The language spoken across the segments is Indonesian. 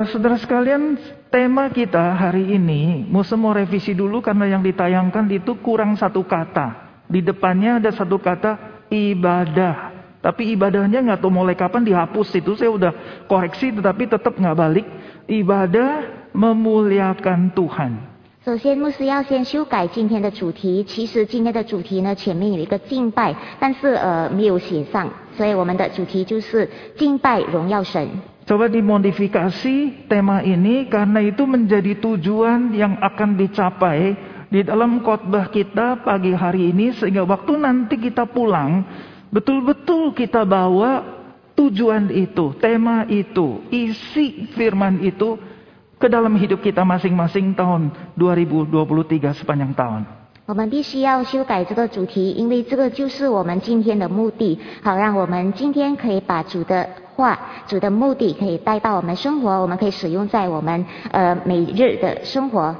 Saudara sekalian, tema kita hari ini, Musa mau revisi dulu karena yang ditayangkan itu kurang satu kata. Di depannya ada satu kata ibadah. Tapi ibadahnya nggak tahu mulai kapan dihapus itu. Saya udah koreksi tetapi tetap nggak balik. Ibadah memuliakan Tuhan. 首先，牧师要先修改今天的主题。其实今天的主题呢，前面有一个敬拜，但是呃没有写上，所以我们的主题就是敬拜荣耀神。Coba dimodifikasi tema ini karena itu menjadi tujuan yang akan dicapai di dalam khotbah kita pagi hari ini sehingga waktu nanti kita pulang betul-betul kita bawa tujuan itu, tema itu, isi firman itu ke dalam hidup kita masing-masing tahun 2023 sepanjang tahun. 我们必须要修改这个主题，因为这个就是我们今天的目的，好让我们今天可以把主的话、主的目的可以带到我们生活，我们可以使用在我们呃每日的生活。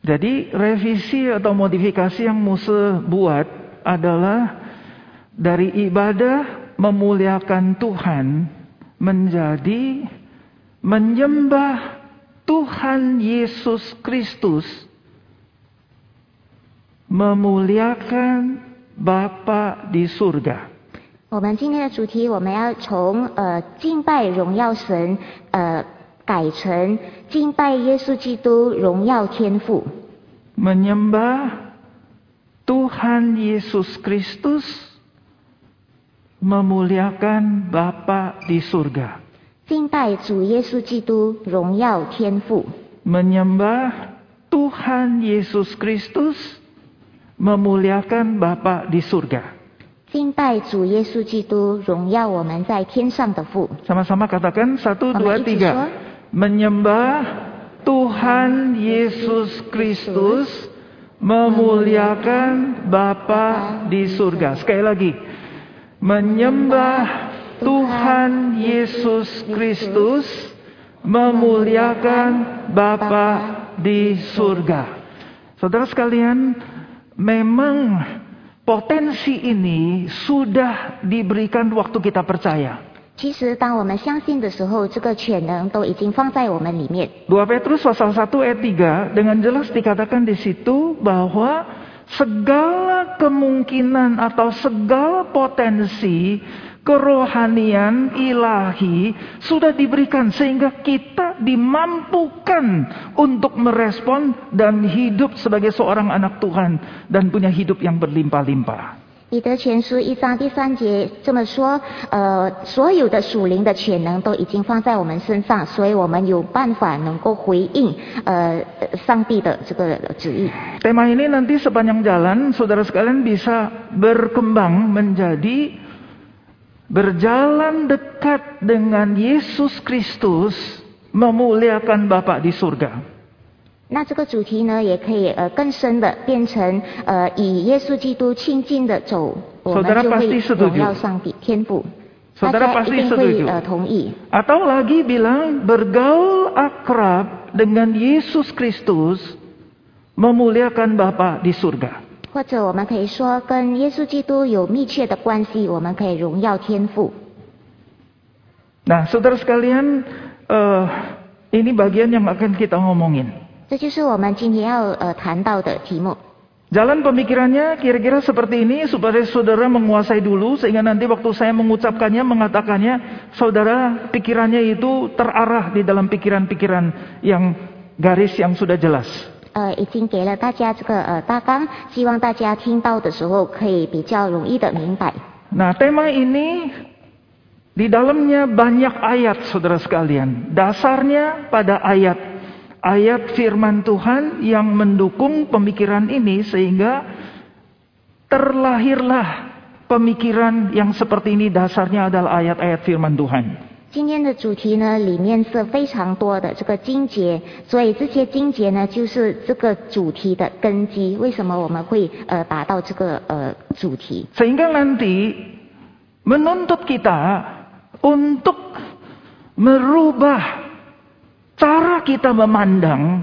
Jadi revisi atau modifikasi yang Musa buat adalah dari ibadah memuliakan Tuhan menjadi menyembah Tuhan Yesus Kristus memuliakan Bapa di surga. 我们今天的主题，我们要从呃敬拜荣耀神，呃改成敬拜耶稣基督荣耀天父， Menyembah Tuhan Yesus Kristus memuliakan Bapa di surga. 敬拜主耶稣基督荣耀天父， Menyembah Tuhan Yesus Kristus memuliakan Bapa di surga. 敬拜主耶稣基督荣耀我们在天上的父。 Sama-sama katakan satu dua Mama, itu tiga. semua. Menyembah Tuhan Yesus Kristus memuliakan Bapa di surga. Sekali lagi. Menyembah Tuhan Yesus Kristus memuliakan Bapa di surga. Saudara sekalian, memang potensi ini sudah diberikan waktu kita percaya. 其实，当我们相信的时候，这个潜能都已经放在我们里面。 2 Petrus pasal 1 ayat 3 dengan jelas dikatakan di situ bahwa segala kemungkinan atau segala potensi kerohanian ilahi sudah diberikan sehingga kita dimampukan untuk merespon dan hidup sebagai seorang anak Tuhan dan punya hidup yang berlimpah-limpah. 彼得前书一章第三节这么说：呃，所有的属灵的潜能都已经放在我们身上，所以我们有办法能够回应呃上帝的这个旨意。 Tema ini nanti sepanjang jalan saudara sekalian bisa berkembang menjadi berjalan dekat dengan Yesus Kristus memuliakan Bapa di surga. 那这个主题呢，也可以呃更深的变成呃以耶稣基督亲近的走，我们 Saudara 就 pasti 会 setuju. 荣耀上帝天父。大 Saudara 家一 pasti 定会 setuju. 呃同意。 Atau lagi bilang bergaul akrab dengan Yesus Kristus memuliakan Bapa di surga. 或者我们可以说，跟耶稣基督有密切的关系，我们可以荣耀天父。 Nah, saudara sekalian, eh, ini bagian yang akan kita ngomongin. 这就是我们今天要呃谈到的题目。 Jalan pemikirannya kira-kira seperti ini supaya saudara menguasai dulu sehingga nanti waktu saya mengucapkannya, mengatakannya, saudara pikirannya itu terarah di dalam pikiran-pikiran yang garis yang sudah jelas. 呃，已经给了大家这个呃大纲，希望大家听到的时候可以比较容易的明白。 Nah, tema ini di dalamnya banyak ayat saudara sekalian. Dasarnya pada ayat ayat firman Tuhan yang mendukung pemikiran ini sehingga terlahirlah pemikiran yang seperti ini dasarnya adalah ayat-ayat firman Tuhan. 今天的主题呢，里面是非常多的这个经节，所以这些经节呢，就是这个主题的根基。为什么我们会呃达到这个呃主题？Sehingga nanti menuntut kita untuk merubah cara kita memandang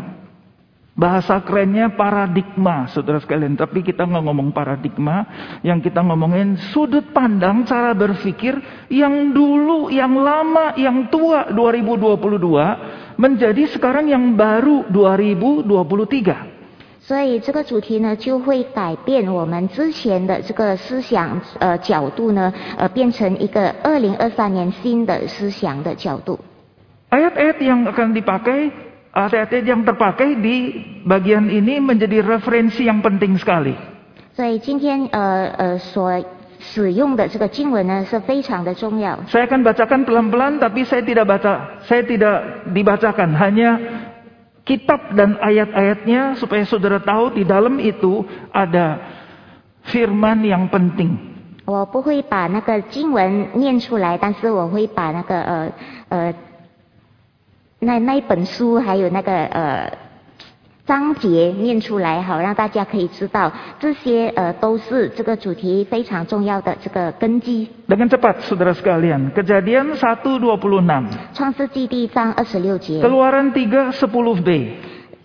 Bahasa kerennya paradigma, saudara sekalian. Tapi kita nggak ngomong paradigma, yang kita ngomongin sudut pandang, cara berpikir yang dulu, yang lama, yang tua 2022 menjadi sekarang yang baru 2023. 所以这个主题呢，就会改变我们之前的这个思想呃角度呢，呃变成一个二零二三年新的思想的角度。 Ayat-ayat yang akan dipakai, ayat-ayat yang terpakai di bagian ini menjadi referensi yang penting sekali. 所以今天呃呃所使用的这个经文呢，是非常的重要。 Saya akan bacakan pelan-pelan, tapi saya tidak baca, saya tidak dibacakan, hanya kitab dan ayat-ayatnya supaya saudara tahu di dalam itu ada firman yang penting. 我不会把那个经文念出来，但是我会把那个呃呃 那那一本书还有那个呃章节念出来，好让大家可以知道这些呃都是这个主题非常重要的这个根基。Dengan cepat saudara sekalian, kejadian 1.26, 创世纪第一章二十六节，keluaran 3 10b,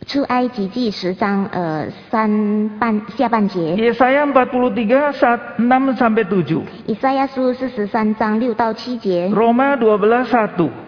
出埃及记十章呃三半下半节，Yesaya 43 6 sampai 7, 以赛亚书四十三章六到七节，Roma 12 1,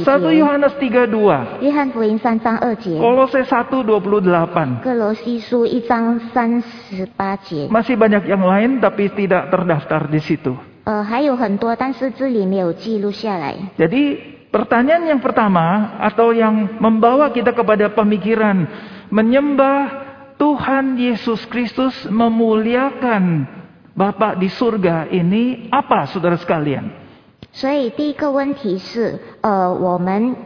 1 节， Yohanes 32, 约翰福音三章二节， Kolose 1 28. 哥罗西书一章三十八节， Masih banyak yang lain tapi tidak terdaftar di situ. 呃，还有很多，但是这里没有记录下来。 Jadi pertanyaan yang pertama atau yang membawa kita kepada pemikiran menyembah Tuhan Yesus Kristus memuliakan Bapa di surga ini apa saudara sekalian? 所以第一个问题是，呃，我们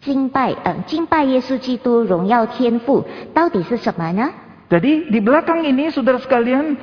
敬拜，呃，敬拜耶稣基督，荣耀天父，到底是什么呢？ Jadi di belakang ini saudara sekalian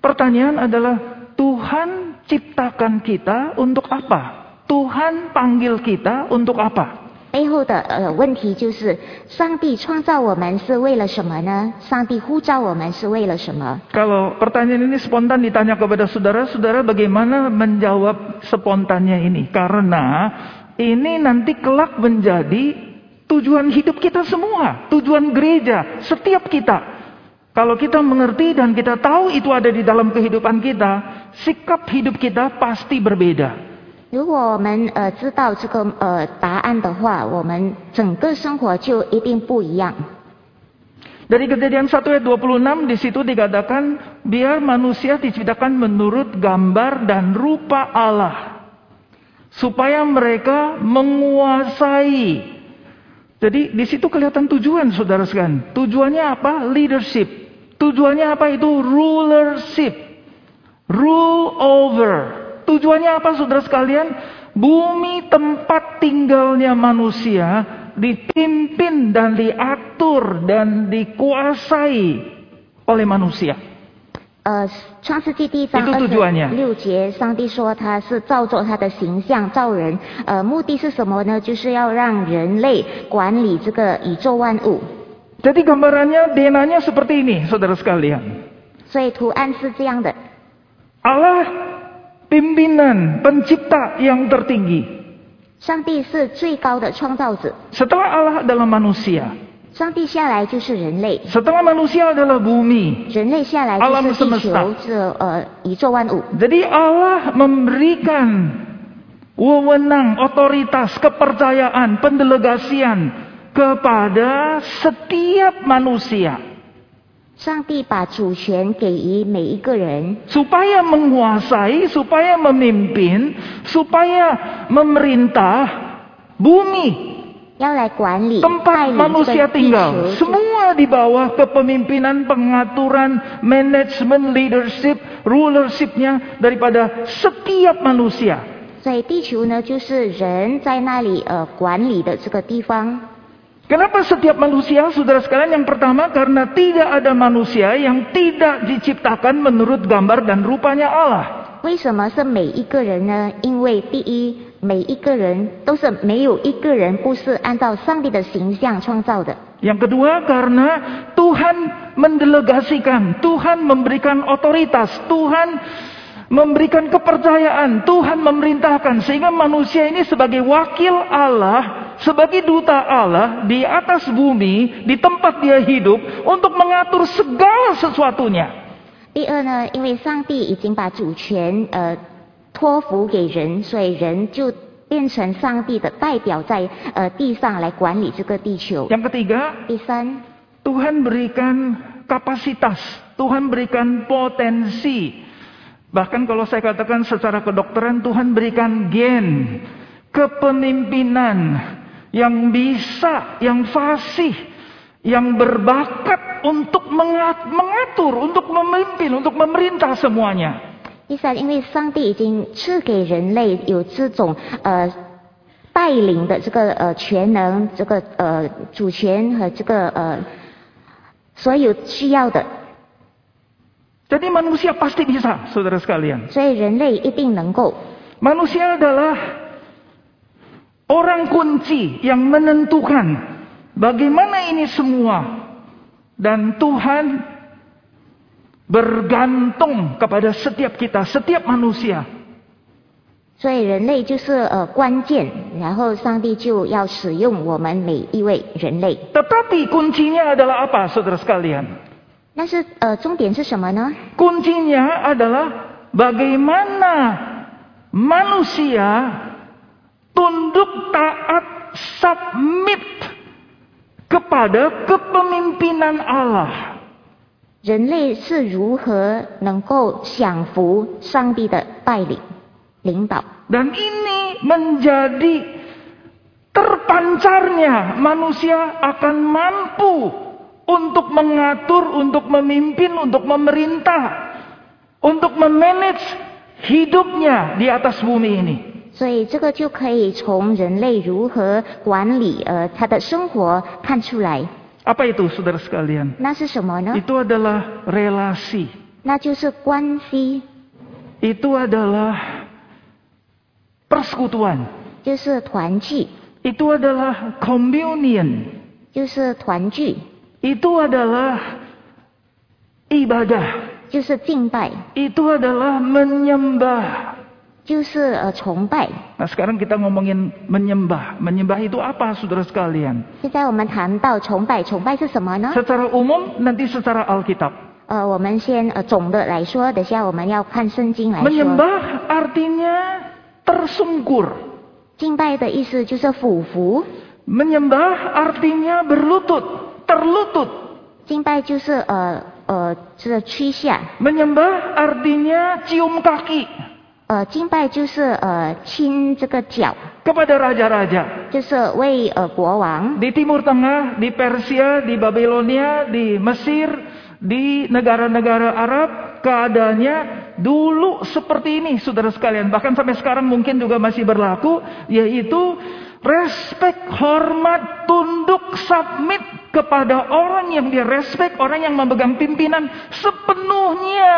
pertanyaan adalah Tuhan ciptakan kita untuk apa? Tuhan panggil kita untuk apa? 背后的呃问题就是，上帝创造我们是为了什么呢？上帝呼召我们是为了什么？ Kalau pertanyaan ini spontan ditanya kepada saudara, saudara bagaimana menjawab spontannya ini? Karena ini nanti kelak menjadi tujuan hidup kita semua, tujuan gereja, setiap kita. Kalau kita mengerti dan kita tahu itu ada di dalam kehidupan kita, sikap hidup kita pasti berbeda. 如果我们呃知道这个呃答案的话，我们整个生活就一定不一样。 Dari kejadian 1 ayat 26 di situ dikatakan biar manusia diciptakan menurut gambar dan rupa Allah. Supaya mereka menguasai. Jadi di situ kelihatan tujuan saudara sekalian. Tujuannya apa? Leadership. Tujuannya apa itu? Rulership. Rule over. Tujuannya apa saudara sekalian? Bumi tempat tinggalnya manusia dipimpin dan diatur dan dikuasai oleh manusia. 呃，创世纪第一章 Itu 二 tujuannya. 十六节，上帝说他是照着他的形象造人，呃，目的是什么呢？就是要让人类管理这个宇宙万物。 Jadi gambarannya DNA-nya seperti ini, saudara sekalian. 所以图案是这样的， Allah pimpinan, pencipta yang tertinggi. Setelah Allah adalah manusia. Setelah manusia adalah bumi. Alam semesta. Jadi Allah memberikan wewenang, otoritas, kepercayaan, pendelegasian kepada setiap manusia. 上帝把主权给予每一个人， supaya menguasai, supaya memimpin, supaya memerintah bumi 要来管理带 tempat 领这 manusia 个地 tinggal. 球。 Semua di bawah kepemimpinan, pengaturan, manajemen, leadership, rulershipnya daripada setiap manusia. 所以地球呢，就是人在那里呃管理的这个地方。 Kenapa setiap manusia, saudara sekalian, yang pertama karena tidak ada manusia yang tidak diciptakan menurut gambar dan rupanya Allah. 为什么是每一个人呢？因为第一，每一个人都是没有一个人不是按照上帝的形象创造的。 Yang kedua karena Tuhan mendelegasikan, Tuhan memberikan otoritas, Tuhan memberikan kepercayaan, Tuhan memerintahkan sehingga manusia ini sebagai wakil Allah, sebagai duta Allah di atas bumi, di tempat dia hidup untuk mengatur segala sesuatunya. 第二呢，因为上帝已经把主权呃托付给人，所以人就变成上帝的代表在呃地上来管理这个地球。 Yang ketiga, 第三， Tuhan berikan kapasitas, Tuhan berikan potensi. Bahkan kalau saya katakan secara kedokteran, Tuhan berikan gen, kepemimpinan yang bisa, yang fasih, yang berbakat untuk mengat- mengatur, untuk memimpin, untuk memerintah semuanya. 第三，因为上帝已经赐给人类有这种呃带领的这个呃全能，这个呃主权和这个呃所有需要的， Jadi manusia pasti bisa, saudara sekalian. 所以人类一定能够。 Manusia adalah orang kunci yang menentukan bagaimana ini semua. Dan Tuhan bergantung kepada setiap kita, setiap manusia. 所以人类就是呃关键，然后上帝就要使用我们每一位人类。 Tetapi kuncinya adalah apa, saudara sekalian? 但是呃重点是什么呢？ Kuncinya adalah bagaimana manusia tunduk taat submit kepada kepemimpinan Allah. 人类是如何能够享福上帝的带领、领导？ Dan ini menjadi terpancarnya manusia akan mampu untuk mengatur, untuk memimpin, untuk memerintah, untuk memanage hidupnya di atas bumi ini. 所以这个就可以从人类如何管理呃他的生活看出来。 Apa itu saudara sekalian? 那是什么呢？ Itu adalah relasi. 那就是关系， Itu adalah persekutuan. 就是团聚， Itu adalah communion. 就是团聚， Itu adalah ibadah. 就是敬拜， Itu adalah menyembah. 就是呃崇拜。 Nah sekarang kita ngomongin menyembah. Menyembah itu apa saudara sekalian? 现在我们谈到崇拜，崇拜是什么呢？ Secara umum nanti secara Alkitab. 呃，我们先呃总的来说，等下我们要看圣经来说。 Menyembah artinya tersungkur. 敬拜的意思就是俯伏， Menyembah artinya berlutut, terlutut. 敬拜就是呃呃这个屈下， Menyembah artinya cium kaki 呃敬拜就是呃亲这个脚， kepada raja-raja. 就是为呃国王。 Di Timur Tengah, di Persia, di Babilonia, di Mesir, di negara-negara Arab, keadaannya dulu seperti ini, saudara sekalian. Bahkan sampai sekarang mungkin juga masih berlaku, yaitu respect, hormat, tunduk, submit kepada orang yang dia respect, orang yang memegang pimpinan, sepenuhnya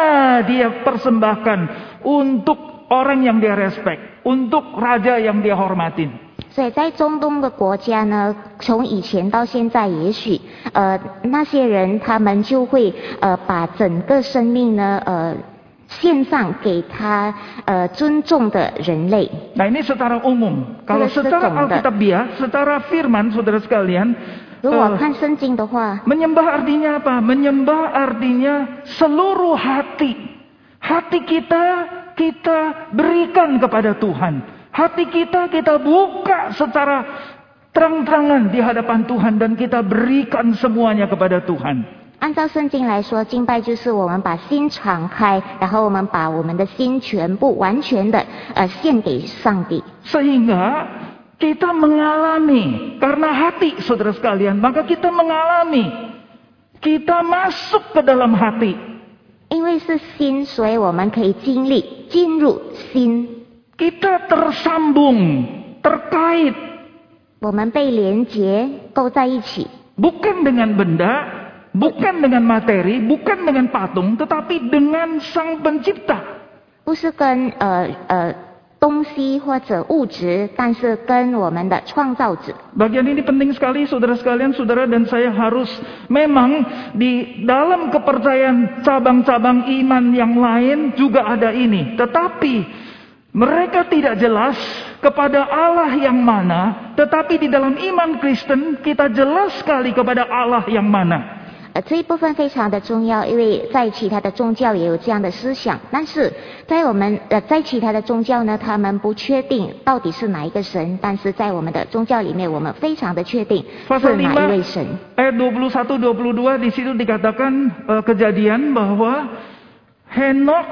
dia persembahkan untuk orang yang dia respect, untuk raja yang dia hormatin. 所以在中东的国家呢，从以前到现在，也许呃那些人他们就会呃把整个生命呢呃献上给他呃尊重的人类。 Nah ini secara umum. Kalau Sudah secara seconda. Alkitabiah, secara firman saudara sekalian, 如果 eh, 看圣经的话， menyembah artinya apa? Menyembah artinya seluruh hati. Hati kita, kita berikan kepada Tuhan. Hati kita, kita buka secara terang-terangan di hadapan Tuhan. Dan kita berikan semuanya kepada Tuhan. 按照圣经来说，敬拜就是我们把心敞开，然后我们把我们的心全部完全的呃献给上帝。 Sehingga kita mengalami karena hati saudara sekalian, maka kita mengalami kita masuk ke dalam hati. 因为是心，所以我们可以经历进入心，Kita tersambung, terkait 我们被连结勾在一起，Bukan dengan benda, bukan dengan materi, bukan dengan patung, tetapi dengan Sang Pencipta. 不是跟呃呃东西或者物质，但是跟我们的创造者。 Bagian ini penting sekali saudara sekalian, saudara dan saya harus memang di dalam kepercayaan cabang-cabang iman yang lain juga ada ini. Tetapi mereka tidak jelas kepada Allah yang mana, tetapi di dalam iman Kristen kita jelas sekali kepada Allah yang mana. 呃，这一部分非常的重要，因为在其他的宗教也有这样的思想，但是在我们呃在其他的宗教呢，他们不确定到底是哪一个神，但是在我们的宗教里面，我们非常的确定 Pasal 是哪一位 5神。 ayat 21 22 di situ dikatakan eh, kejadian bahwa Henok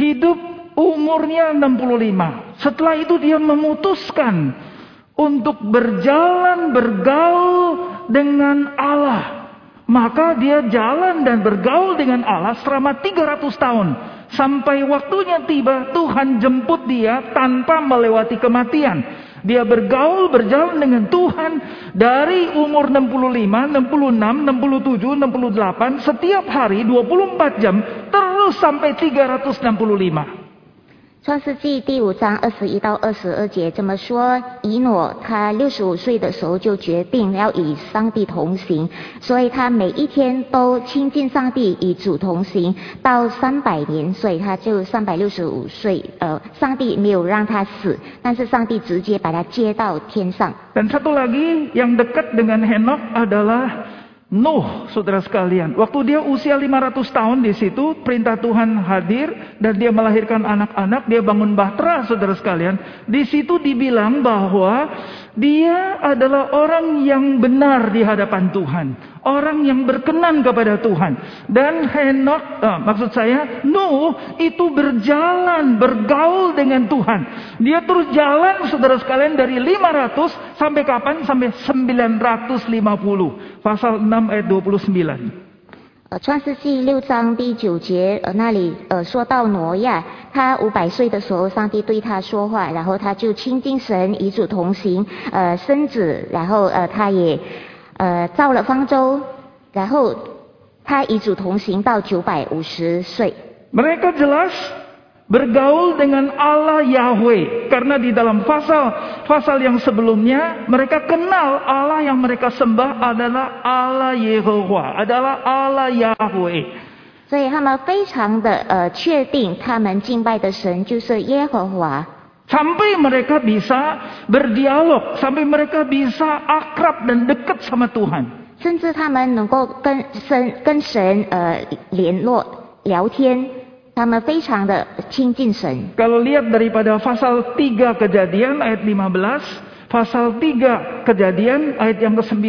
hidup umurnya 65. Setelah itu dia memutuskan untuk berjalan bergaul dengan Allah. Maka dia jalan dan bergaul dengan Allah selama 300 tahun. Sampai waktunya tiba Tuhan jemput dia tanpa melewati kematian. Dia bergaul berjalan dengan Tuhan dari umur 65, 66, 67, 68 setiap hari 24 jam terus sampai 365. 创世纪第五章二十一到二十二节这么说：以诺他六十五岁的时候就决定要与上帝同行，所以他每一天都亲近上帝，与主同行到三百年，所以他就三百六十五岁。呃，上帝没有让他死，但是上帝直接把他接到天上。Nuh, saudara sekalian. Waktu dia usia 500 tahun di situ, perintah Tuhan hadir dan dia melahirkan anak-anak, dia bangun bahtera, saudara sekalian. Di situ dibilang bahwa dia adalah orang yang benar di hadapan Tuhan, orang yang berkenan kepada Tuhan. Dan Henok, eh, maksud saya, Nuh itu berjalan, bergaul dengan Tuhan. Dia terus jalan, saudara sekalian, dari 500 sampai kapan? Sampai 950. Pasal 6 ayat 29. 呃，创世纪六章第九节，呃，那里呃说到挪亚，他五百岁的时候，上帝对他说话，然后他就亲近神，与主同行，呃，生子，然后呃，他也呃造了方舟，然后他与主同行到九百五十岁。bergaul dengan Allah Yahweh karena di dalam pasal pasal yang sebelumnya mereka kenal Allah yang mereka sembah adalah Allah Yehova, adalah Allah Yahweh. 所以他们非常的呃确定，他们敬拜的神就是耶和华。 Sampai mereka bisa berdialog, sampai mereka bisa akrab dan dekat sama Tuhan. 甚至他们能够跟神跟神呃联络聊天， 他们非常的亲近神。 Kalau lihat daripada pasal 3 kejadian ayat 15, pasal 3 kejadian ayat yang ke-9,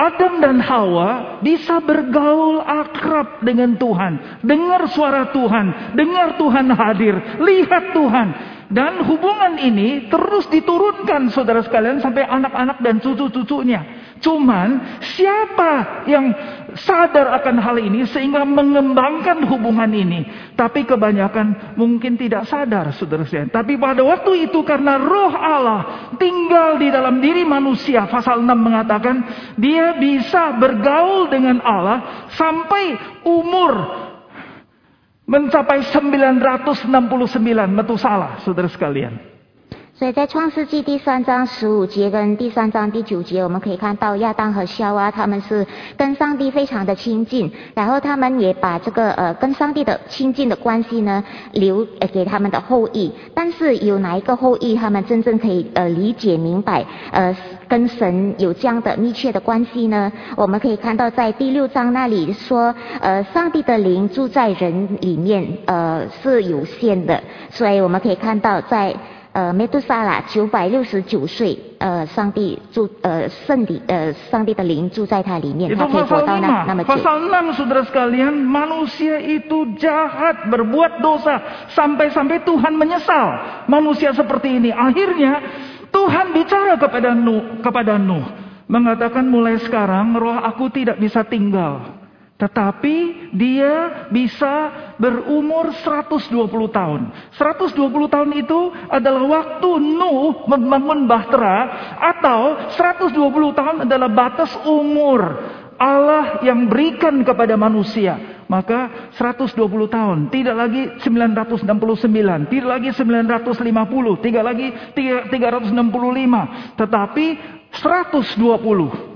Adam dan Hawa bisa bergaul akrab dengan Tuhan, dengar suara Tuhan, dengar Tuhan hadir, lihat Tuhan. Dan hubungan ini terus diturunkan saudara sekalian sampai anak-anak dan cucu-cucunya. Cuman siapa yang sadar akan hal ini sehingga mengembangkan hubungan ini. Tapi kebanyakan mungkin tidak sadar saudara. Tapi pada waktu itu karena roh Allah tinggal di dalam diri manusia. Pasal 6 mengatakan dia bisa bergaul dengan Allah sampai umur mencapai 969 Metusala saudara sekalian. 所以在创世纪第三章十五节跟第三章第九节，我们可以看到亚当和夏娃他们是跟上帝非常的亲近，然后他们也把这个呃跟上帝的亲近的关系呢留呃给他们的后裔。但是有哪一个后裔他们真正可以呃理解明白呃跟神有这样的密切的关系呢？我们可以看到在第六章那里说，呃上帝的灵住在人里面呃是有限的，所以我们可以看到在。呃，梅杜萨拉九百六十九岁，呃，上帝住，呃，圣地，呃，上帝的灵住在他里面， Itu 他可以活 pasal 到那那么 5. 久。 Pasal 6 saudara sekalian, manusia itu jahat, berbuat dosa. Sampai-sampai Tuhan menyesal. Manusia seperti ini. Akhirnya Tuhan bicara kepada Nuh, kepada Nuh. Mengatakan mulai sekarang roh aku tidak bisa tinggal tetapi dia bisa berumur 120 tahun. 120 tahun itu adalah waktu Nuh membangun bahtera atau 120 tahun adalah batas umur Allah yang berikan kepada manusia. Maka 120 tahun, tidak lagi 969, tidak lagi 950, tidak lagi 365, tetapi 120.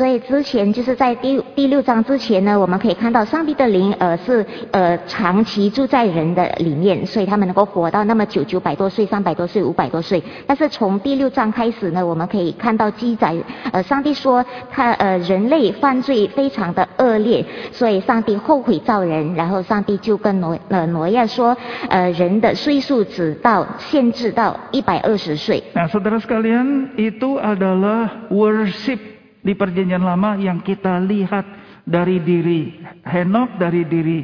所以之前就是在第第六章之前呢，我们可以看到上帝的灵呃是呃长期住在人的里面，所以他们能够活到那么久，九百多岁、三百多岁、五百多岁。但是从第六章开始呢，我们可以看到记载，呃，上帝说他呃人类犯罪非常的恶劣，所以上帝后悔造人，然后上帝就跟挪呃挪亚说，呃人的岁数只到限制到一百二十岁。Nah, saudara sekalian, itu adalah worship di perjanjian lama yang kita lihat dari diri Henok, dari diri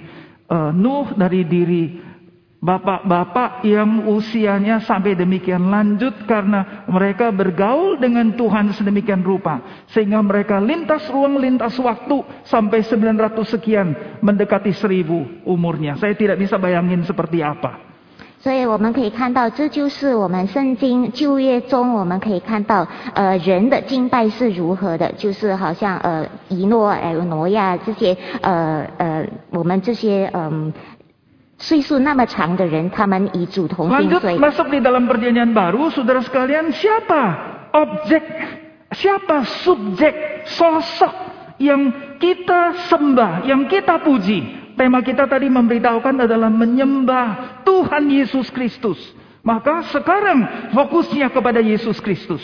eh, Nuh, dari diri bapak-bapak yang usianya sampai demikian lanjut karena mereka bergaul dengan Tuhan sedemikian rupa sehingga mereka lintas ruang lintas waktu sampai 900 sekian mendekati 1000 umurnya. Saya tidak bisa bayangin seperti apa. 所以我们可以看到，这就是我们圣经旧约中我们可以看到，呃，人的敬拜是如何的，就是好像呃，以诺、还有挪亚这些呃呃，我们这些嗯、岁数那么长的人，他们以主同心，Lanjut 所以 masuk di dalam perjanjian baru, saudara sekalian, siapa objek, siapa subjek, sosok yang kita sembah, yang kita puji. Tema kita tadi memberitahukan adalah menyembah Tuhan Yesus Kristus. Maka sekarang fokusnya kepada Yesus Kristus.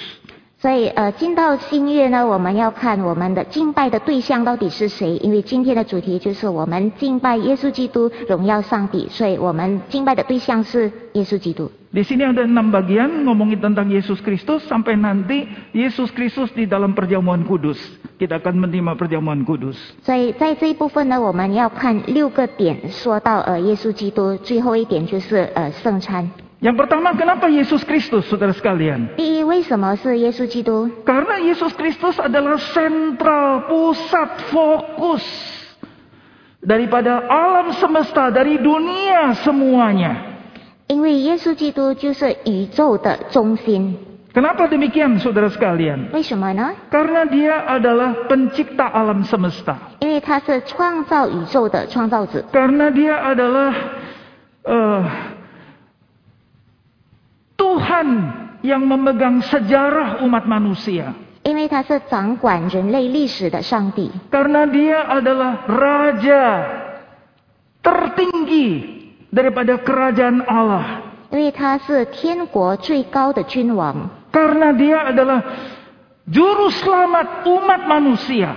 所以呃，进到新月呢，我们要看我们的敬拜的对象到底是谁，因为今天的主题就是我们敬拜耶稣基督，荣耀上帝，所以我们敬拜的对象是耶稣基督。Di sini ada enam bagian ngomongin tentang Yesus Kristus sampai nanti Yesus Kristus di dalam perjamuan kudus. Kita akan menerima perjamuan kudus. 所以在这一部分呢，我们要看六个点，说到呃耶稣基督，最后一点就是呃圣餐。Yang pertama, kenapa Yesus Kristus, saudara sekalian? 第一，为什么是耶稣基督？ Karena Yesus Kristus adalah sentral, pusat, fokus daripada alam semesta, dari dunia semuanya. 因为耶稣基督就是宇宙的中心。 Kenapa demikian, saudara sekalian? 为什么呢？ Karena dia adalah pencipta alam semesta. 因为他是创造宇宙的创造者。 Karena dia adalah eh, Tuhan yang memegang sejarah umat manusia. Karena dia adalah raja tertinggi daripada kerajaan Allah. Karena dia adalah juru selamat umat manusia.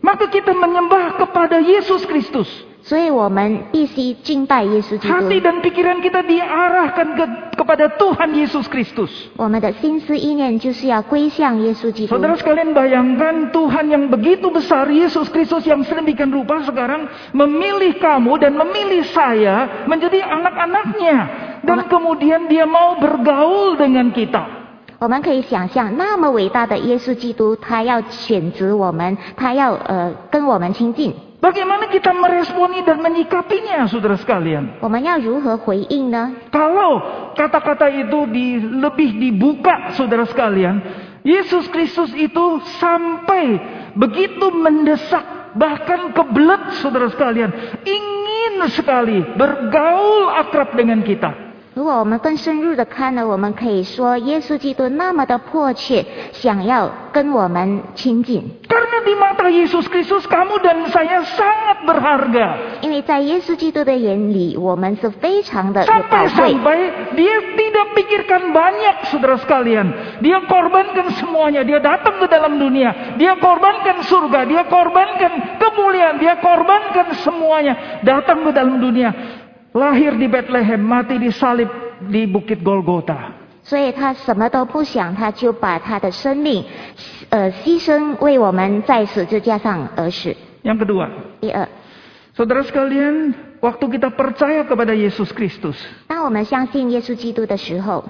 Maka kita menyembah kepada Yesus Kristus. 所以我们必须敬拜耶稣基 Hati 督。 dan pikiran kita diarahkan ke, kepada Tuhan Yesus Kristus. 我们的心思意念就是要归向耶稣基督。 Saudara sekalian bayangkan Tuhan yang begitu besar, Yesus Kristus yang sedemikian rupa sekarang memilih kamu dan memilih saya menjadi anak-anaknya. Dan kemudian dia mau bergaul dengan kita. 我们可以想象，那么伟大的耶稣基督，他要选择我们，他要呃跟我们亲近， Bagaimana kita meresponi dan menyikapinya saudara sekalian? 我们要如何回应呢？ Kalau kata-kata itu di, lebih dibuka saudara sekalian, Yesus Kristus itu sampai begitu mendesak bahkan kebelet saudara sekalian, ingin sekali bergaul akrab dengan kita. 如果我们更深入的看呢，我们可以说，耶稣基督那么的迫切，想要跟我们亲近， Karena di mata Yesus Kristus kamu dan saya sangat berharga. 因为在耶稣基督的眼里，我们是非常的有宝贵。 Sampai-sampai dia tidak pikirkan banyak saudara sekalian. Dia korbankan semuanya. Dia datang ke dalam dunia. Dia korbankan surga. Dia korbankan kemuliaan. Dia korbankan semuanya. Datang ke dalam dunia. Lahir di Bethlehem. Mati disalib di Bukit Golgota. 所以他什么都不想，他就把他的生命，呃，牺牲为我们在十字架上而死。 Yang kedua. 第二， Saudara sekalian. Waktu kita percaya kepada Yesus Kristus. 当我们相信耶稣基督的时候，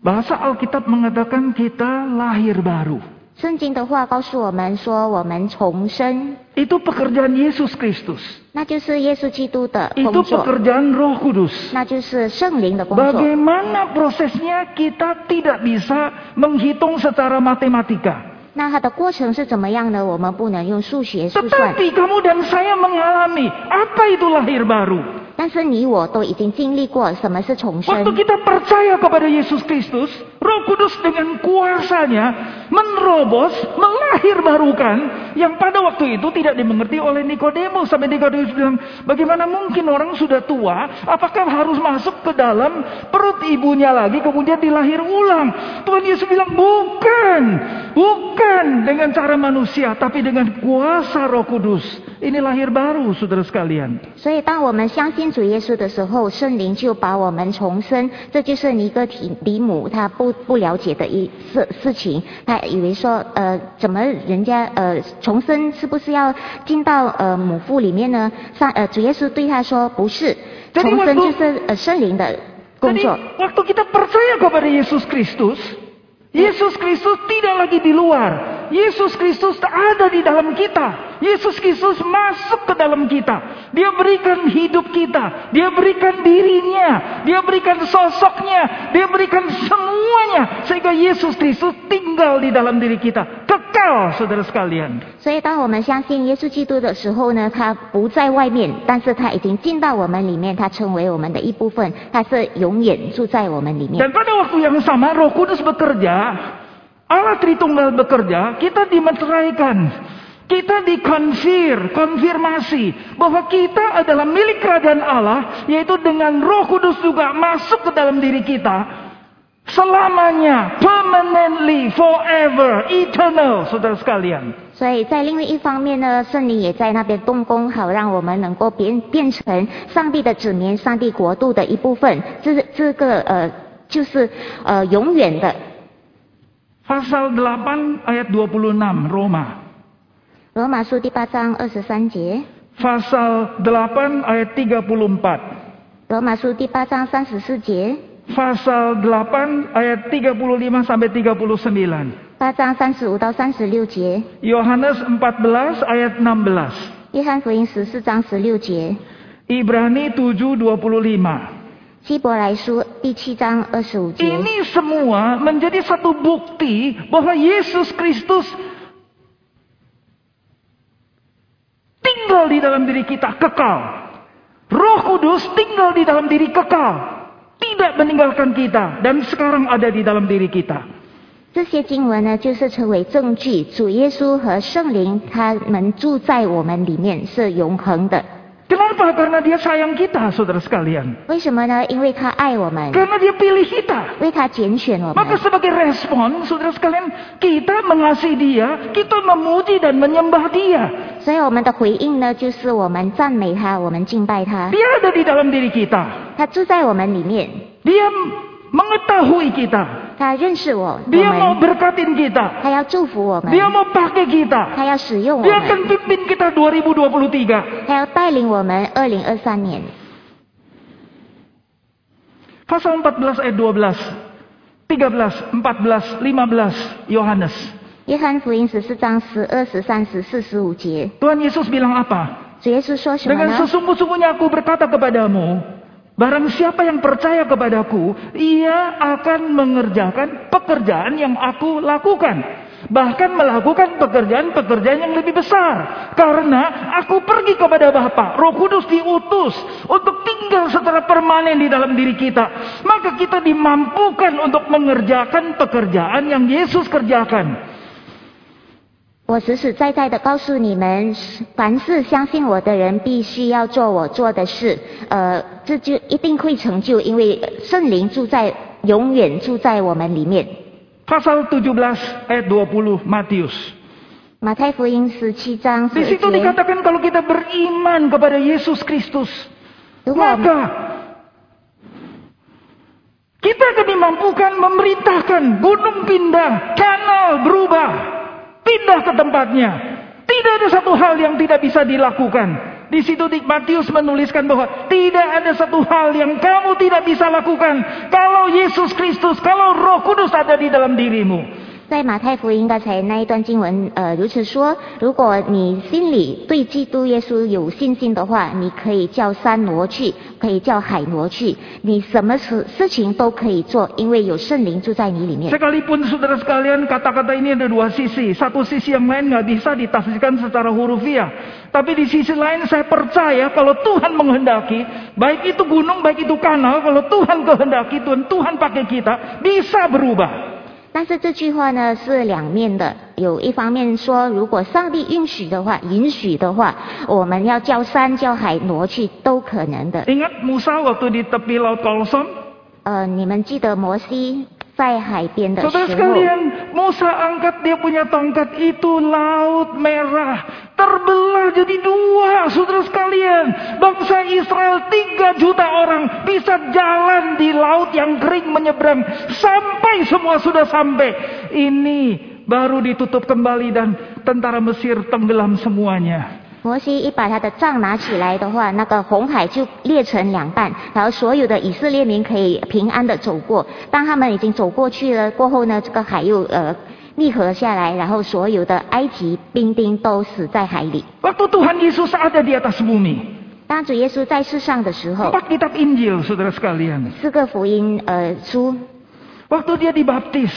Bahasa Alkitab mengatakan kita lahir baru. 圣 圣经的话告诉我们说，我们重生， Itu pekerjaan Yesus Kristus. 那就是耶稣基督的 Itu 工作， pekerjaan Roh Kudus. 那就是圣灵的工作。 Bagaimana prosesnya kita tidak bisa menghitung secara matematika. 那它的过程是怎么样呢？我们不能用数学速算， Tetapi kamu dan saya mengalami apa itu lahir baru. 但是你我都已经经历过什么是重 Waktu 生。 kita percaya kepada Yesus Kristus, Roh Kudus dengan kuasanya menerobos, melahir barukan yang pada waktu itu tidak dimengerti oleh Nikodemus. Sampai Nikodemus bilang, bagaimana mungkin orang sudah tua, apakah harus masuk ke dalam perut ibunya lagi kemudian dilahir ulang? Tuhan Yesus bilang, bukan, bukan dengan cara manusia, tapi dengan kuasa Roh Kudus. Ini lahir baru, saudara sekalian. 所以，当我们相信主耶稣的时候，圣灵就把我们重生。这就是尼哥提迪姆他不不了解的一事事情。他以为说，呃，怎么人家呃重生是不是要进到呃母腹里面呢？上呃主耶稣对他说，不是， Jadi 重生 waktu- 就是呃圣灵的工 Jadi 作。 waktu kita percaya kepada Yesus Kristus, Yesus Kristus tidak lagi di luar. Yesus Kristus ada di dalam kita. Yesus Kristus masuk ke dalam kita. Dia berikan hidup kita. Dia berikan dirinya. Dia berikan sosoknya. Dia berikan semuanya. Sehingga Yesus Kristus tinggal di dalam diri kita. Kekal saudara sekalian. 所以，当我们相信耶稣基督的时候呢，他不在外面，但是他已经进到我们里面，他成为我们的一部分，他是永远住在我们里面。 Dan pada waktu yang sama Roh Kudus bekerja, Allah Tritunggal bekerja, kita dimeteraikan. Kita dikonfir, konfirmasi bahwa kita adalah milik kerajaan Allah, yaitu dengan Roh Kudus juga masuk ke dalam diri kita. Selamanya, permanently, forever, eternal, saudara sekalian. 所以在另外一方面呢，圣灵也在那边动工，好让我们能够变变成上帝的子民、上帝国度的一部分。这这个呃，就是呃永远的。 Pasal 8 ayat 26 Roma. 罗马书第八章二十三节， Pasal 8 ayat 34. 罗马书第八章三十四节， Pasal 8 ayat 35 sampai 39. 八章三十五到三十六节， Yohanes 14 ayat 16. 约翰福音十四章十六节， Ibrani 7:25. 希伯来书第七章二十五节。 Ini semua menjadi satu bukti bahwa Yesus Kristus tinggal di dalam diri kita kekal. Roh Kudus tinggal di dalam diri kekal. Tidak meninggalkan kita dan sekarang ada di dalam diri kita. 这些经文呢，就是成为证据，主耶稣和圣灵他们住在我们里面，是永恒的。 Kenapa? Karena dia sayang kita, saudara sekalian. 为什么呢？因为他爱我们， Karena dia pilih kita. 为他拣选我 Maka 们。 sebagai respon, saudara sekalian, kita mengasihi dia, kita memuji dan menyembah dia. 所以我们的回应呢，就是我们赞美他，我们敬拜他。 Dia ada di dalam diri kita. 他住在我们里面， Dia mengetahui kita. 他认识我，我 Dia mau 们， berkatin kita. 他要祝福我们， Dia mau pakai kita. 他要使用我 Dia 们， akan pimpin kita 2023. 他要带领我们二零二三年。 Pasal 14 ayat 12. 13, 14, 15 Yohanes. 约翰福音十四章十二、十三、十四、十五节， Tuhan Yesus bilang apa? 主耶稣说什么 Dengan 呢？ sesungguh-sungguhnya aku berkata kepadamu, barang siapa yang percaya kepadaku, ia akan mengerjakan pekerjaan yang aku lakukan. Bahkan melakukan pekerjaan-pekerjaan yang lebih besar. Karena aku pergi kepada Bapa, Roh Kudus diutus untuk tinggal secara permanen di dalam diri kita. Maka kita dimampukan untuk mengerjakan pekerjaan yang Yesus kerjakan. 我实实在在的告诉你们，凡是相信我的人，必须要做我做的事。呃，这就一定会成就，因为圣灵住在，永远住在我们里面。Pasal 17 ayat 20 Matius. 马太福音十七章十 Di 二 situ 节，dikatakan kalau kita beriman kepada Yesus Kristus, maka kita akan dimampukan memerintahkan gunung pindah, kanal berubah, pindah ke tempatnya. Tidak ada satu hal yang tidak bisa dilakukan. Di situ Matius menuliskan bahwa tidak ada satu hal yang kamu tidak bisa lakukan kalau Yesus Kristus, kalau Roh Kudus ada di dalam dirimu. 在马太福音刚才那一段经文，呃，如此说：如果你心里对基督耶稣有信心的话，你可以叫山挪去，可以叫海挪去，你什么事事情都可以做，因为有圣灵住在你里面。Sekalipun saudara sekalian kata-kata ini ada dua sisi. Satu sisi yang lain nggak bisa ditafsirkan secara hurufiah. Tapi di sisi lain saya percaya kalau Tuhan menghendaki, baik itu gunung, baik itu kanal, kalau Tuhan kehendaki, Tuhan Tuhan pakai kita, bisa berubah. 但是这句话呢是两面的，有一方面说，如果上帝允许的话，允许的话，我们要叫山叫海挪去都可能的。Ingat Musa waktu di tepi laut Kolson? 呃，你们记得摩西在海边的时 Saudara 候， sekalian, Musa angkat dia punya tongkat itu laut merah terbelah jadi dua. Saudara sekalian, bangsa Israel tiga juta orang bisa jalan di laut yang kering menyeberang sampai semua sudah sampai. Ini baru ditutup kembali dan tentara Mesir tenggelam semuanya. 摩西一把他的杖拿起来的话，那个红海就裂成两半，然后所有的以色列民可以平安的走过。当他们已经走过去了过后呢，这个海又呃密合下来，然后所有的埃及兵丁都死在海里。Waktu Tuhan Yesus ada di atas bumi. 当主耶稣在世上的时候，Empat kitab Injil, saudara sekalian. 四个福音呃书，Waktu dia dibaptis,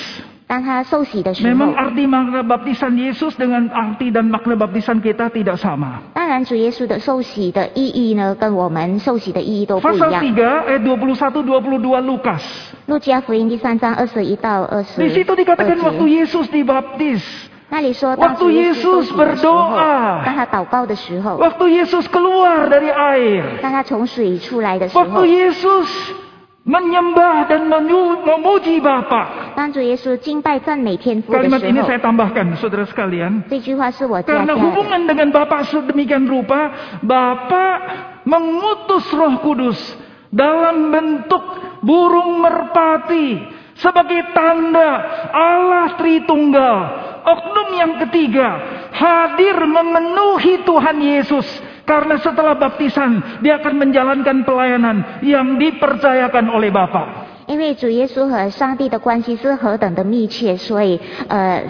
当他受洗的时 Memang 候， arti makna baptisan Yesus dengan arti dan makna baptisan kita tidak sama. 当然主耶稣的受洗的意义呢，跟我们受洗的意义都不一 Pasal 样。 3 ayat 21-22 Lukas. 路加福音第三章二十一到二十 Di situ dikatakan 二 waktu 节， Yesus dibaptis. 那里说当 Waktu 主耶稣受 Yesus 洗的时候， berdoa 当他祷告的时候， Waktu Yesus keluar dari air. 当他从水出来的时 Waktu 候， Yesus menyembah dan memuji Bapa. Kalimat ini saya tambahkan, saudara sekalian. Karena hubungan dengan Bapa sedemikian rupa, Bapa mengutus Roh Kudus dalam bentuk burung merpati sebagai tanda Allah Tritunggal, oknum yang ketiga hadir memenuhi Tuhan Yesus karena setelah baptisan dia akan menjalankan pelayanan yang dipercayakan oleh Bapa. 因为主耶稣和上帝的关系是何等的密切，所以呃，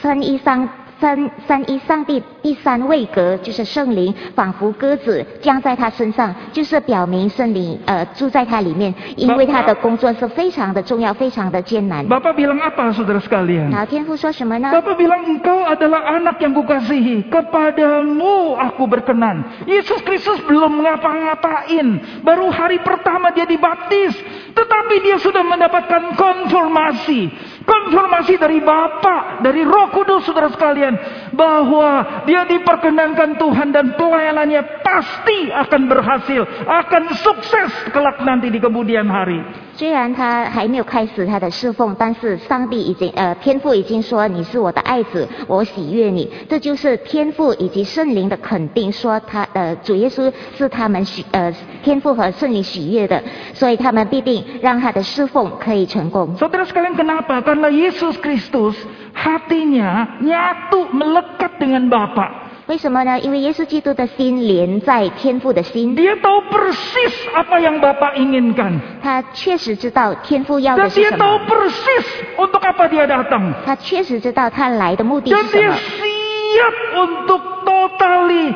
三一上 三三一上帝第三位格就是圣灵，仿佛鸽子降在他身上，就是表明圣灵呃住在他里面，因为他的工作是非常的重要，非常的艰难。 Bapak bilang apa saudara sekalian? 然后天父说什么呢？ Bapak bilang engkau adalah anak yang kukasihi. Kepadamu aku berkenan. Yesus Kristus belum ngapa-ngapain. Baru hari pertama dia dibaptis. Tetapi dia sudah mendapatkan konfirmasi. Konfirmasi dari Bapa, dari Roh Kudus saudara sekalian. Bahwa dia diperkenankan Tuhan dan pelayanannya pasti akan berhasil. Akan sukses kelak nanti di kemudian hari. 虽然他还没有开始他的侍奉，但是上帝已经呃天父已经说你是我的爱子，我喜悦你，这就是天父以及圣灵的肯定，说他呃主耶稣是他们喜呃天父和圣灵喜悦的，所以他们必定让他的侍奉可以成功。Saudara sekalian kenapa? Karena Yesus Kristus hatinya nyatu melekat dengan Bapa. 为什么呢？因为耶稣基督的心连在天父的心， Dia tahu persis apa yang Bapa inginkan. 他确实知道天父要的 Dan 是 dia 什 tahu 么， persis untuk apa dia datang. 他确实知道他来的目的 Dan 是什 dia 么， siap untuk totally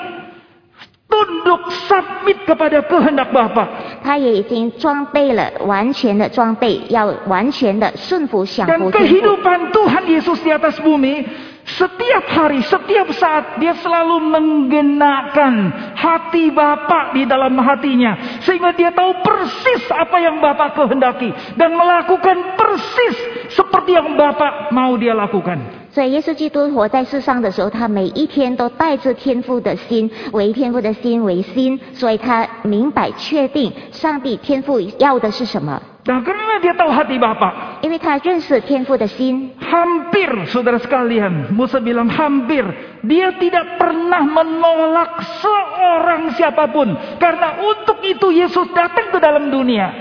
tunduk submit kepada kehendak Bapa. 他也已经装备了完全的装备，要完全的顺服降 Dan 服天父。 kehidupan Tuhan Yesus di atas bumi setiap hari, setiap saat dia selalu menggenakan hati Bapa di dalam hatinya sehingga dia tahu persis apa yang Bapa kehendaki dan melakukan persis seperti yang Bapa mau dia lakukan. 所以耶稣基督活在世上的时候，他每一天都带着天父的心，为天父的心为心，所以他明白确定上帝天父要的是什么，Nah, karena dia tahu hati Bapa, 因为他认识天父的心，hampir saudara sekalian, Musa bilang hampir, dia tidak pernah menolak seorang siapapun karena untuk itu Yesus datang ke dalam dunia.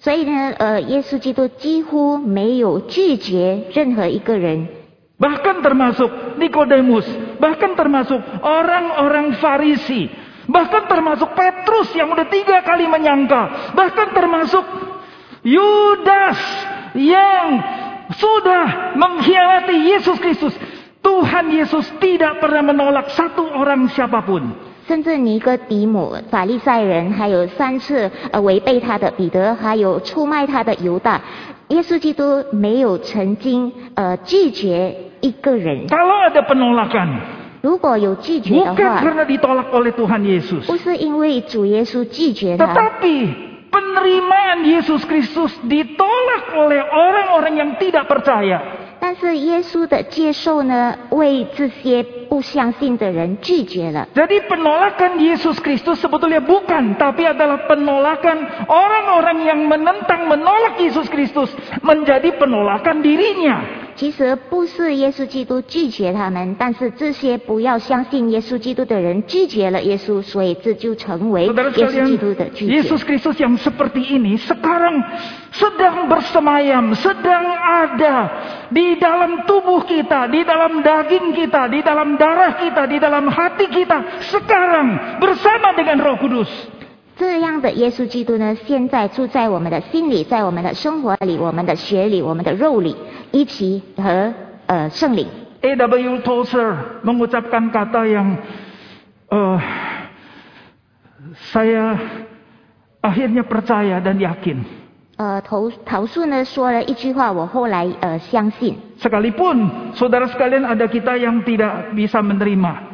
所以呢，呃，耶稣基督几乎没有拒绝任何一个人，Bahkan termasuk Nikodemus, bahkan termasuk orang-orang Farisi, bahkan termasuk Petrus yang udah tiga kali menyangkal, bahkan termasuk Yudas yang sudah mengkhianati Yesus Kristus. Tuhan Yesus tidak pernah menolak satu orang siapapun. 甚至尼哥底母、法利赛人，还有三次呃违背他的彼得，还有出卖他的犹大， 耶稣基督没有曾经呃拒绝一个人。 Kalau ada penolakan, 如果有拒绝的 bukan 话， karena ditolak oleh Tuhan Yesus. 不是因为主耶稣拒绝他， Tetapi penerimaan Yesus Kristus ditolak oleh orang-orang yang tidak percaya. 但是耶稣的接受呢，为这些不相信的人拒绝了。 Jadi penolakan Yesus Kristus sebetulnya bukan, tapi adalah penolakan orang-orang yang menentang menolak Yesus Kristus menjadi penolakan dirinya. 其实不是耶稣基督拒绝他们，但是这些不要相信耶稣基督的人拒绝了耶稣，所以这就成为 Saudara 耶稣基督的 sekalian, 拒绝。 Yesus Kristus yang seperti ini sekarang sedang bersemayam, sedang ada di dalam tubuh kita, di dalam daging kita, di dalam darah kita, di dalam hati kita sekarang bersama dengan Roh Kudus. 这样的耶稣基督呢，现在住在我们的心里，在我们的生活里、我们的血里、我们的肉里，一起和呃圣灵。A.W. Tozer mengucapkan kata yang eh, saya akhirnya percaya dan yakin. 呃，投陶树呢说了一句话，我后来呃相信。Sekalipun saudara sekalian ada kita yang tidak bisa menerima.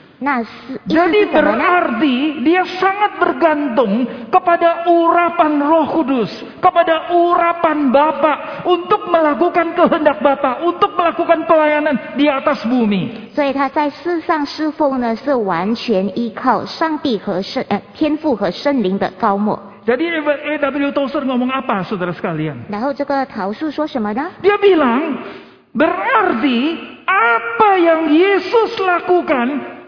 那是意思 Jadi 是什么呢？ berarti dia sangat bergantung kepada urapan Roh Kudus, kepada urapan Bapa untuk melakukan kehendak Bapa, untuk melakukan pelayanan di atas bumi. 所以他在世上侍奉呢，是完全依靠上帝和圣呃天父和圣灵的高莫。 Jadi E.W. Tozer ngomong apa saudara sekalian? 然后这个桃树说什么呢？ Dia bilang, berarti apa yang Yesus lakukan,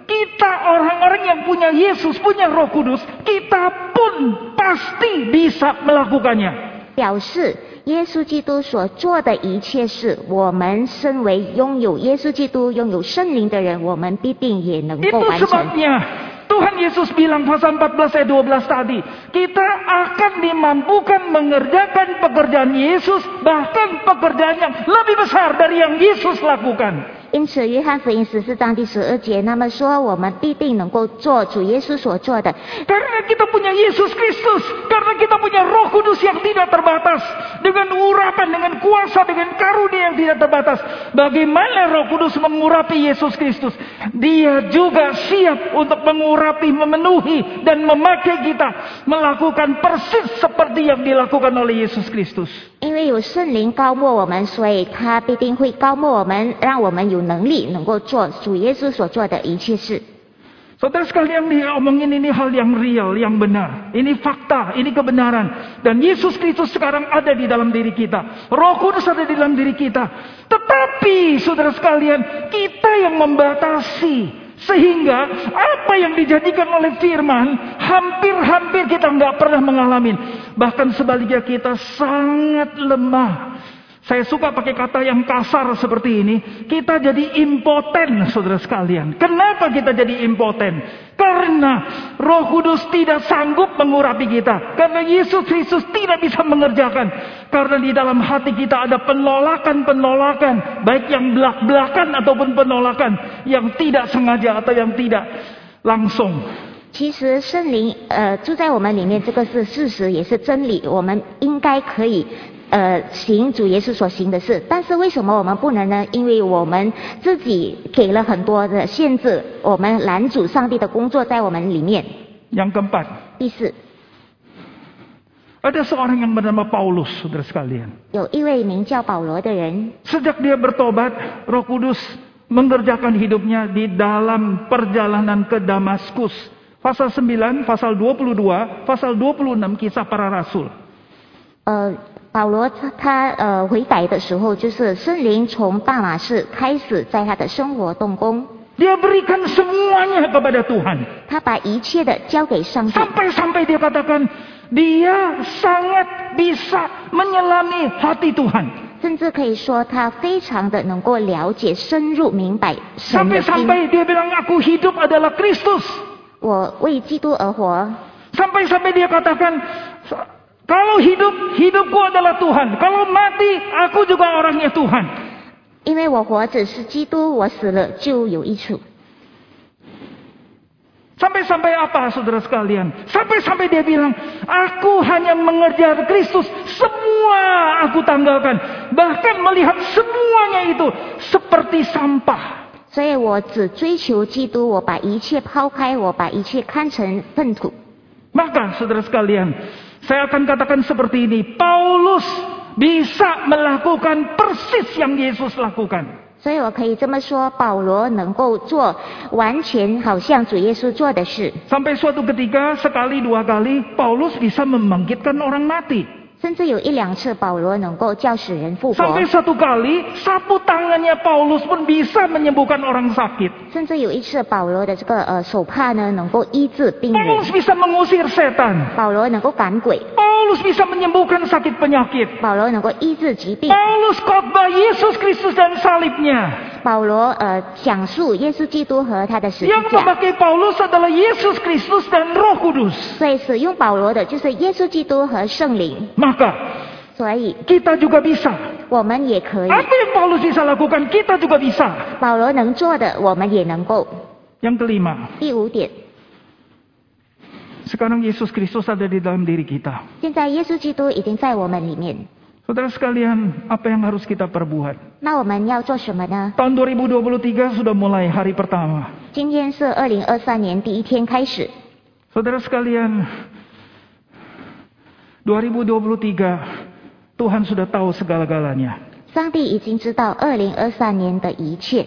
kita orang-orang yang punya Yesus, punya Roh Kudus, kita pun pasti bisa melakukannya. 表示耶稣基督所做的一切事，我们身为拥有耶稣基督、拥有圣灵的人，我们必定也能够 Itu 完成。 sebabnya Tuhan Yesus bilang pasal 14 ayat 12 tadi, kita akan dimampukan mengerjakan pekerjaan Yesus, bahkan pekerjaan yang lebih besar dari yang Yesus lakukan. 因此，约翰福音十四章第十二节，那么说我们必定能够做主耶稣所做的， Karena kita punya Yesus Kristus, karena kita punya Roh Kudus yang tidak terbatas, dengan urapan, dengan kuasa, dengan karunia yang tidak terbatas. Bagaimana Roh Kudus mengurapi Yesus Kristus? Dia juga siap untuk mengurapi, memenuhi, dan memakai kita melakukan persis seperti yang dilakukan oleh Yesus Kristus. 因为有圣灵高莫我们，所以他必定会高莫我们，让我们有能力能够做主耶稣所做的一切事。 Saudara sekalian diomongin ini hal yang real, yang benar. Ini fakta, ini kebenaran. Dan Yesus Kristus sekarang ada di dalam diri kita. Roh Kudus ada di dalam diri kita. Tetapi saudara sekalian, kita yang membatasi. sehingga apa yang dijadikan oleh firman, hampir-hampir kita nggak pernah mengalami. Bahkan sebaliknya kita sangat lemah. Saya suka pakai kata yang kasar seperti ini. Kita jadi impoten, saudara sekalian. Kenapa kita jadi impoten? Karena Roh Kudus tidak sanggup mengurapi kita. Karena Yesus Kristus tidak bisa mengerjakan. Karena di dalam hati kita ada penolakan-penolakan, baik yang belak-belakan ataupun penolakan yang tidak sengaja atau yang tidak langsung. 其实圣灵呃住在我们里面，这个是事实，也是真理。我们应该可以 呃行主耶稣所行的事，但是为什么我们不能呢？因为我们自己给了很多的限制，我们拦阻上帝的工作在我们里面。 Yang keempat, 第四， Ada seorang yang bernama Paulus, saudara sekalian. 有一位名叫保罗的人， Sejak dia bertobat, Roh Kudus mengerjakan hidupnya di dalam perjalanan ke Damaskus. Pasal 9, pasal 22, pasal 26 kisah para rasul. 呃， 保罗他他呃悔改的时候，就是圣灵从大马士开始在他的生活动工，Dia berikan semuanya kepada Tuhan. 他把一切的交给上帝，Sampai-sampai dia katakan, dia sangat bisa menyelami hati Tuhan. 甚至可以说他非常的能够了解、深入明白神的心。Sampai-sampai dia bilang, aku hidup adalah Kristus. 我为基督而活，Sampai-sampai dia katakan, kalau hidup, hidupku adalah Tuhan. Kalau mati, aku juga orangnya Tuhan. 因为我活着是基督，我死了就有益处。 Sampai-sampai apa saudara sekalian? Sampai-sampai dia bilang, aku hanya mengejar Kristus. Semua aku tanggalkan. Bahkan melihat semuanya itu seperti sampah. 所以我只追求基督，我把一切抛开，我把一切看成粪土。 Maka saudara sekalian, saya akan katakan seperti ini. Paulus bisa melakukan persis yang Yesus lakukan. 所以我可以这么说，保罗能够做完全好像主耶稣做的事， Sampai suatu ketika, sekali dua kali, Paulus bisa membangkitkan orang mati. 甚至有一两次保罗能够叫死人复活， Sampai satu kali, sapu tangannya Paulus pun bisa menyembuhkan orang sakit. 甚至有一次保罗的这个呃手帕呢能够医治病人， Paulus bisa mengusir setan. 保罗能够赶鬼， Paulus bisa menyembuhkan sakit penyakit. 保罗能够医治疾病， Paulus khotbah Yesus Kristus dan salibnya. 保罗呃讲述耶稣基督和他的十字 Yang 架， memakai Paulus adalah Yesus Kristus dan Roh Kudus. 所以使用保罗的就是耶稣基督和圣灵， Maka 所以 kita juga bisa. 我们也可以， Apa yang Paulus bisa lakukan, kita juga bisa. 保罗能做的我们也能够。 Yang kelima, 第五点， sekarang Yesus Kristus ada di dalam diri kita. 现在耶稣基督已经在我们里面， Saudara sekalian, apa yang harus kita perbuat? 那我们要做什么呢？ Tahun 2023 sudah mulai hari pertama. 今天是二零二三年第一天开始， Saudara sekalian, 2023 Tuhan sudah tahu segala-galanya. 上帝已经知道二零二三年的一切，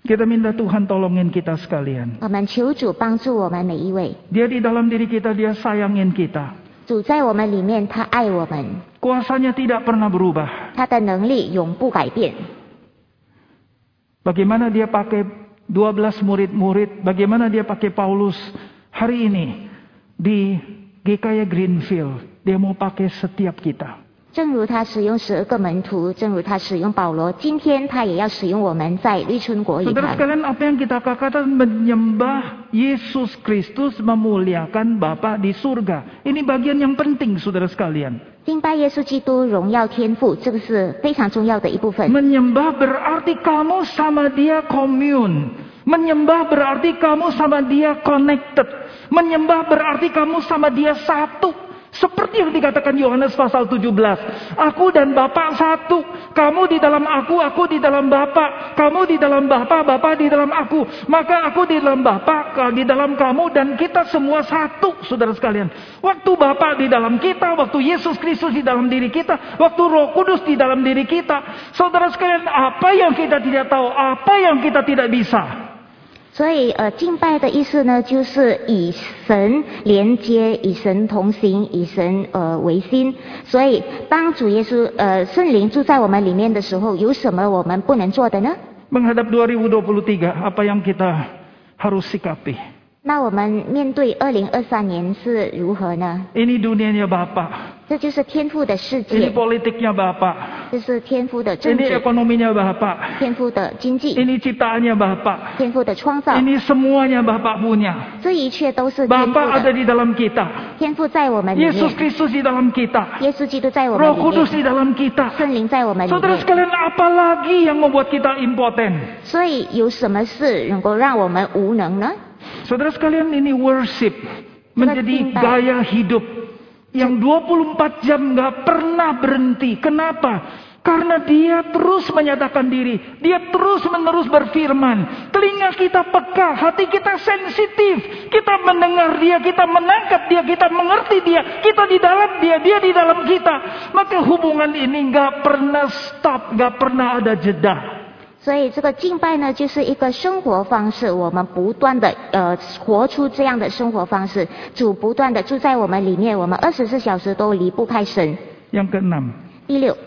Kita minta Tuhan tolongin kita sekalian. 我们求主帮助我们每一位。 Dia di dalam diri kita, dia sayangin kita. 主在我们里面，他爱我们， Kuasanya tidak pernah berubah. 他的能力永不改变。 Bagaimana dia pakai 12 murid-murid, bagaimana dia pakai Paulus hari ini di GKY Greenfield. Dia mau pakai setiap kita. 正如他使用十二个门徒，正如他使用保罗，今天他也要使用我们在绿春国语 Saudara 坛。 sekalian, apa yang kita katakan menyembah Yesus Kristus memuliakan Bapa di surga. Ini bagian yang penting, saudara sekalian. 敬拜耶稣基督，荣耀天赋，这个是非常重要的一部分。 Menyembah berarti kamu sama dia commune. Menyembah berarti kamu sama dia connected. Menyembah berarti kamu sama dia satu. Seperti yang dikatakan Yohanes pasal 17. Aku dan Bapa satu. Kamu di dalam aku, aku di dalam Bapa. Kamu di dalam Bapa, Bapa di dalam aku. Maka aku di dalam Bapa, di dalam kamu dan kita semua satu, saudara sekalian. Waktu Bapa di dalam kita, waktu Yesus Kristus di dalam diri kita, waktu Roh Kudus di dalam diri kita. Saudara sekalian, apa yang kita tidak tahu, apa yang kita tidak bisa. 所以，呃，敬拜的意思呢，就是以神连接，以神同行，以神呃为心。所以，当主耶稣呃圣灵住在我们里面的时候，有什么我们不能做的呢？Menghadap 2023, apa yang kita harus sikapi? 那我们面对二零二三年是如何呢？Ini dunianya Bapak, 这就是天赋的世 ini 界，politiknya Bapak, 这是天赋的政 ini 治， ekonominya Bapak, 天赋的经济， ini ciptaannya Bapak, 天赋的创造， ini semuanya Bapak punya. 这一切都是天赋 Bapak ada 的。 di dalam kita, 天赋在我们里 Yesus 面， Kristus di dalam kita, 耶稣基督在我 Roh 们里 Kudus 面， di dalam kita. 圣灵在我们里 Saudara 面。 sekalian, apalagi yang membuat kita impoten? 所以有什么事能够让我们无能呢？ Saudara sekalian, ini worship menjadi cinta. gaya hidup yang 24 jam nggak pernah berhenti. Kenapa? Karena dia terus menyatakan diri, dia terus menerus berfirman. Telinga kita peka, hati kita sensitif. Kita mendengar dia, kita menangkap dia, kita mengerti dia. Kita di dalam dia, dia di dalam kita. Maka hubungan ini nggak pernah stop, nggak pernah ada jeda. 所以这个敬拜呢，就是一个生活方式，我们不断的呃活出这样的生活方式，主不断的住在我们里面，我们二十四小时都离不开神。第六，